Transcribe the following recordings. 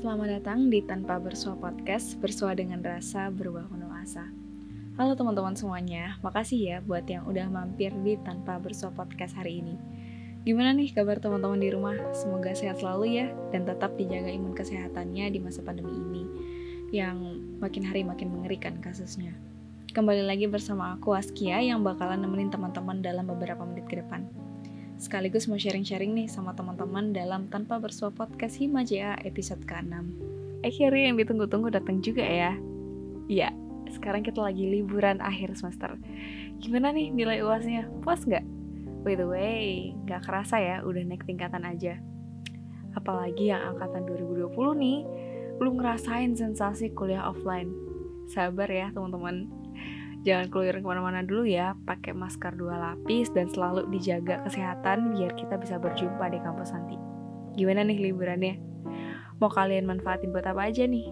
Selamat datang di Tanpa Bersua Podcast, bersua dengan rasa berubah penuh asa. Halo teman-teman semuanya, makasih ya buat yang udah mampir di Tanpa Bersua Podcast hari ini. Gimana nih kabar teman-teman di rumah? Semoga sehat selalu ya, dan tetap dijaga imun kesehatannya di masa pandemi ini, yang makin hari makin mengerikan kasusnya. Kembali lagi bersama aku Askia yang bakalan nemenin teman-teman dalam beberapa menit ke depan. Sekaligus mau sharing-sharing nih sama teman-teman dalam Tanpa Bersua Podcast Himaja episode ke-6. Akhirnya yang ditunggu-tunggu datang juga ya. Iya, sekarang kita lagi liburan akhir semester. Gimana nih nilai UASnya? Puas nggak? By the way, nggak kerasa ya udah naik tingkatan aja. Apalagi yang angkatan 2020 nih, belum ngerasain sensasi kuliah offline. Sabar ya teman-teman, Jangan keluar ke mana-mana dulu ya, pakai masker dua lapis dan selalu dijaga kesehatan biar kita bisa berjumpa di kampus nanti. Gimana nih liburannya? Mau kalian manfaatin buat apa aja nih?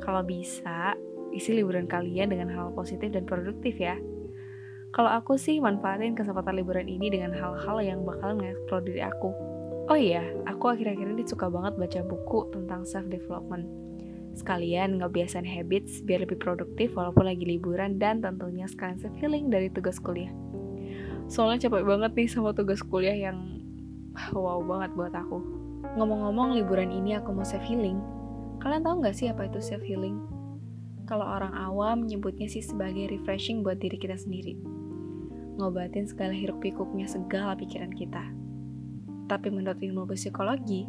Kalau bisa, isi liburan kalian dengan hal positif dan produktif ya. Kalau aku sih manfaatin kesempatan liburan ini dengan hal-hal yang bakalan nge-explore diri aku. Oh iya, aku akhir-akhir ini suka banget baca buku tentang self-development Sekalian ngebiasain habits biar lebih produktif walaupun lagi liburan dan tentunya sekalian self healing dari tugas kuliah. Soalnya capek banget nih sama tugas kuliah yang wow banget buat aku. Ngomong-ngomong liburan ini aku mau self healing. Kalian tahu nggak sih apa itu self healing? Kalau orang awam nyebutnya sih sebagai refreshing buat diri kita sendiri. Ngobatin segala hiruk pikuknya segala pikiran kita. Tapi menurut ilmu psikologi,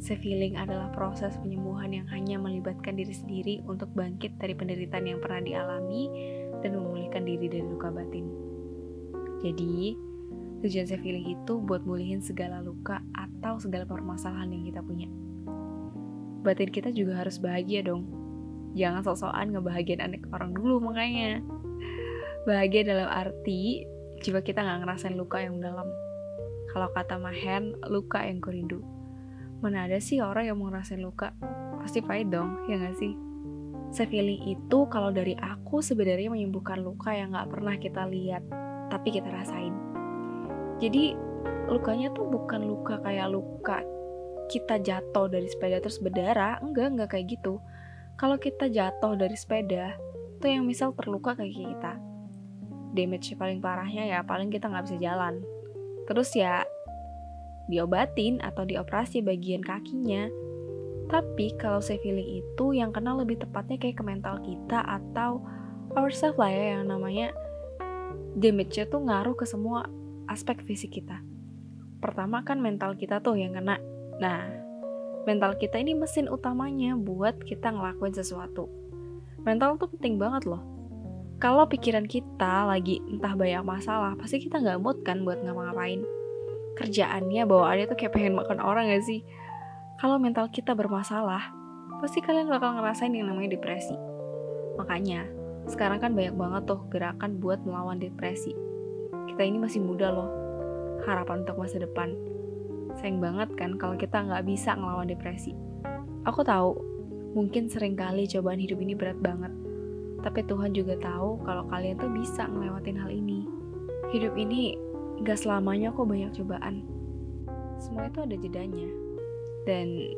Self-healing adalah proses penyembuhan yang hanya melibatkan diri sendiri untuk bangkit dari penderitaan yang pernah dialami dan memulihkan diri dari luka batin. Jadi, tujuan self-healing itu buat mulihin segala luka atau segala permasalahan yang kita punya. Batin kita juga harus bahagia dong. Jangan sok-sokan ngebahagiain anak orang dulu makanya. Bahagia dalam arti, jiwa kita nggak ngerasain luka yang dalam. Kalau kata Mahen, luka yang kurindu. Mana ada sih orang yang mau ngerasain luka? Pasti pahit dong, ya gak sih? Self feeling itu kalau dari aku sebenarnya menyembuhkan luka yang gak pernah kita lihat, tapi kita rasain. Jadi lukanya tuh bukan luka kayak luka kita jatuh dari sepeda terus berdarah, enggak, enggak kayak gitu. Kalau kita jatuh dari sepeda, tuh yang misal terluka kayak kita. Damage paling parahnya ya paling kita nggak bisa jalan. Terus ya diobatin atau dioperasi bagian kakinya. Tapi kalau self healing itu yang kena lebih tepatnya kayak ke mental kita atau ourself lah ya yang namanya damage-nya tuh ngaruh ke semua aspek fisik kita. Pertama kan mental kita tuh yang kena. Nah, mental kita ini mesin utamanya buat kita ngelakuin sesuatu. Mental tuh penting banget loh. Kalau pikiran kita lagi entah banyak masalah, pasti kita nggak mood kan buat ngapa-ngapain kerjaannya bawaannya tuh kayak pengen makan orang gak sih? Kalau mental kita bermasalah pasti kalian bakal ngerasain yang namanya depresi. Makanya sekarang kan banyak banget tuh gerakan buat melawan depresi. Kita ini masih muda loh harapan untuk masa depan. Sayang banget kan kalau kita nggak bisa ngelawan depresi. Aku tahu mungkin sering kali cobaan hidup ini berat banget. Tapi Tuhan juga tahu kalau kalian tuh bisa ngelewatin hal ini. Hidup ini Gak selamanya kok banyak cobaan. Semua itu ada jedanya. Dan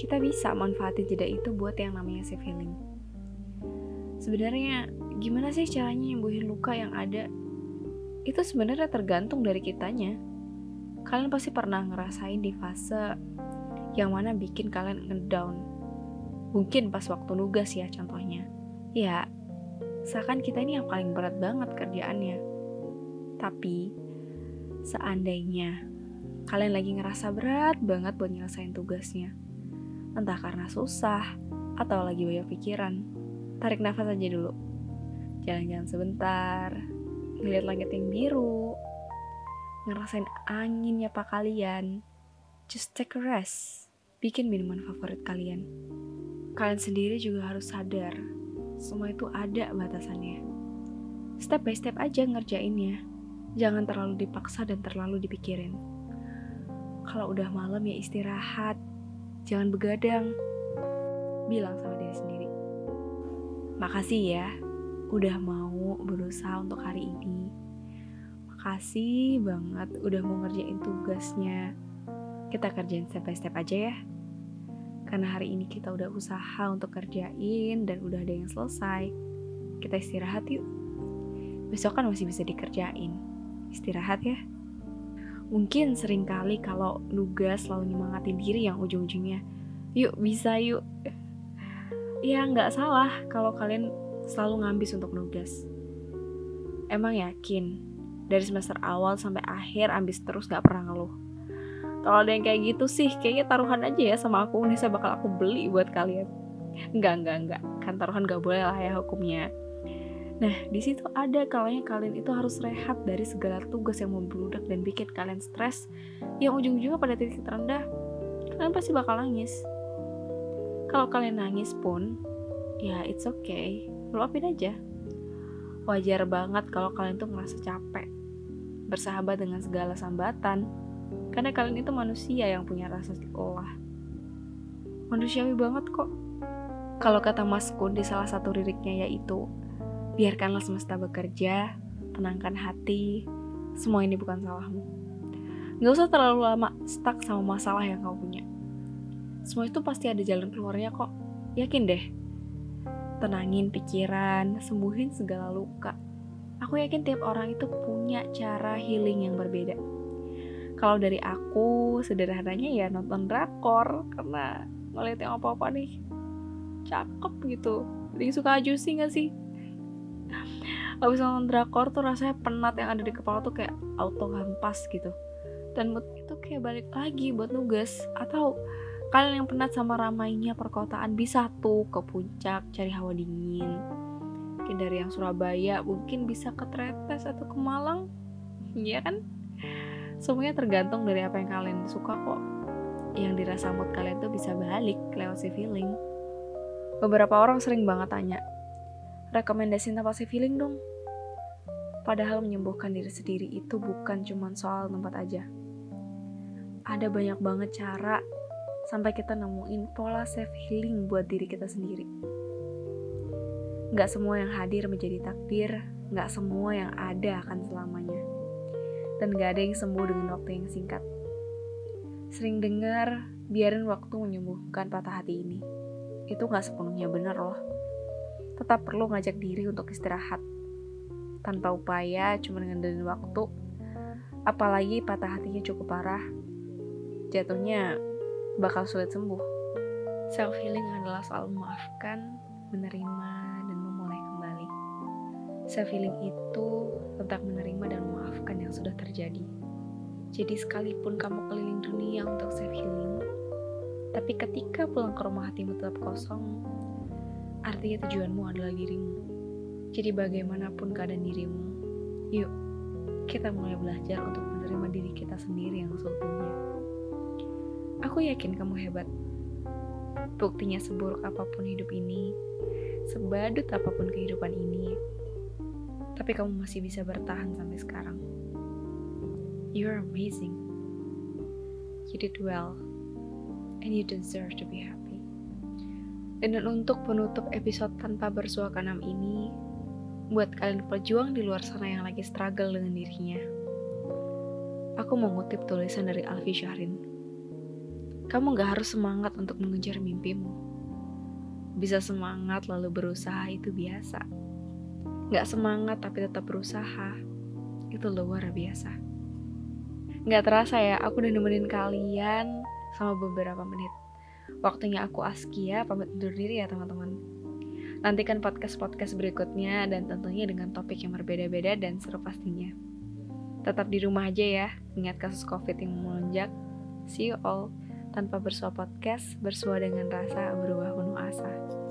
kita bisa manfaatin jeda itu buat yang namanya self healing. Sebenarnya gimana sih caranya nyembuhin luka yang ada? Itu sebenarnya tergantung dari kitanya. Kalian pasti pernah ngerasain di fase yang mana bikin kalian ngedown. Mungkin pas waktu nugas ya contohnya. Ya, seakan kita ini yang paling berat banget kerjaannya tapi, seandainya kalian lagi ngerasa berat banget buat nyelesain tugasnya, entah karena susah atau lagi banyak pikiran, tarik nafas aja dulu. Jalan-jalan sebentar, ngeliat langit yang biru, ngerasain angin nyapa kalian. Just take a rest. Bikin minuman favorit kalian. Kalian sendiri juga harus sadar, semua itu ada batasannya. Step by step aja ngerjainnya Jangan terlalu dipaksa dan terlalu dipikirin. Kalau udah malam ya istirahat. Jangan begadang. Bilang sama diri sendiri. Makasih ya, udah mau berusaha untuk hari ini. Makasih banget udah mau ngerjain tugasnya. Kita kerjain step by step aja ya. Karena hari ini kita udah usaha untuk kerjain dan udah ada yang selesai. Kita istirahat yuk. Besok kan masih bisa dikerjain. Istirahat ya. Mungkin sering kali kalau nugas selalu nyemangatin diri yang ujung-ujungnya, yuk bisa yuk. Ya nggak salah kalau kalian selalu ngambis untuk nugas. Emang yakin dari semester awal sampai akhir ambis terus gak pernah ngeluh. Kalau ada yang kayak gitu sih, kayaknya taruhan aja ya sama aku. Ini saya bakal aku beli buat kalian. Enggak, enggak, enggak. Kan taruhan gak boleh lah ya hukumnya. Nah, di situ ada kalanya kalian itu harus rehat dari segala tugas yang membludak dan bikin kalian stres, yang ujung-ujungnya pada titik terendah, kalian pasti bakal nangis. Kalau kalian nangis pun, ya it's okay, luapin aja. Wajar banget kalau kalian tuh ngerasa capek, bersahabat dengan segala sambatan, karena kalian itu manusia yang punya rasa sekolah. Manusiawi banget kok. Kalau kata Mas Kun di salah satu liriknya yaitu, biarkanlah semesta bekerja, tenangkan hati, semua ini bukan salahmu. Gak usah terlalu lama stuck sama masalah yang kau punya. Semua itu pasti ada jalan keluarnya kok. Yakin deh. Tenangin pikiran, sembuhin segala luka. Aku yakin tiap orang itu punya cara healing yang berbeda kalau dari aku sederhananya ya nonton drakor karena ngeliat yang apa-apa nih cakep gitu jadi suka juicy gak sih Abis nonton drakor tuh rasanya penat yang ada di kepala tuh kayak auto hampas gitu. Dan mood itu kayak balik lagi buat nugas. Atau kalian yang penat sama ramainya perkotaan bisa tuh ke puncak cari hawa dingin. Mungkin dari yang Surabaya mungkin bisa ke Tretes atau ke Malang. Iya kan? Semuanya tergantung dari apa yang kalian suka kok. Yang dirasa mood kalian tuh bisa balik lewat si feeling. Beberapa orang sering banget tanya rekomendasi tempat si feeling dong padahal menyembuhkan diri sendiri itu bukan cuma soal tempat aja ada banyak banget cara sampai kita nemuin pola self healing buat diri kita sendiri. Gak semua yang hadir menjadi takdir, gak semua yang ada akan selamanya dan gak ada yang sembuh dengan waktu yang singkat. Sering dengar, biarin waktu menyembuhkan patah hati ini. Itu gak sepenuhnya benar loh. Tetap perlu ngajak diri untuk istirahat. Tanpa upaya, cuma ngandelin waktu. Apalagi patah hatinya cukup parah. Jatuhnya bakal sulit sembuh. Self healing adalah soal memaafkan, menerima, dan memulai kembali. Self healing itu tentang menerima dan memaafkan yang sudah terjadi. Jadi sekalipun kamu keliling dunia untuk self healing, tapi ketika pulang ke rumah hatimu tetap kosong, artinya tujuanmu adalah dirimu. Jadi bagaimanapun keadaan dirimu, yuk kita mulai belajar untuk menerima diri kita sendiri yang seutuhnya. Aku yakin kamu hebat. Buktinya seburuk apa pun hidup ini, sebadut apa pun kehidupan ini, tapi kamu masih bisa bertahan sampai sekarang. You're amazing. You did well, and you deserve to be happy. Dan untuk penutup episode tanpa bersuah kanam ini, buat kalian pejuang di luar sana yang lagi struggle dengan dirinya, aku mau ngutip tulisan dari Alfi Syahrin. Kamu gak harus semangat untuk mengejar mimpimu. Bisa semangat lalu berusaha itu biasa Gak semangat tapi tetap berusaha, itu luar biasa. Gak terasa ya, aku udah nemenin kalian sama beberapa menit. Waktunya aku Askia, pamit undur diri ya teman-teman. Nantikan podcast-podcast berikutnya dan tentunya dengan topik yang berbeda-beda dan seru pastinya. Tetap di rumah aja ya, ingat kasus covid yang melonjak. See you all. Tanpa bersuah podcast, bersuah dengan rasa berubah penuh asa.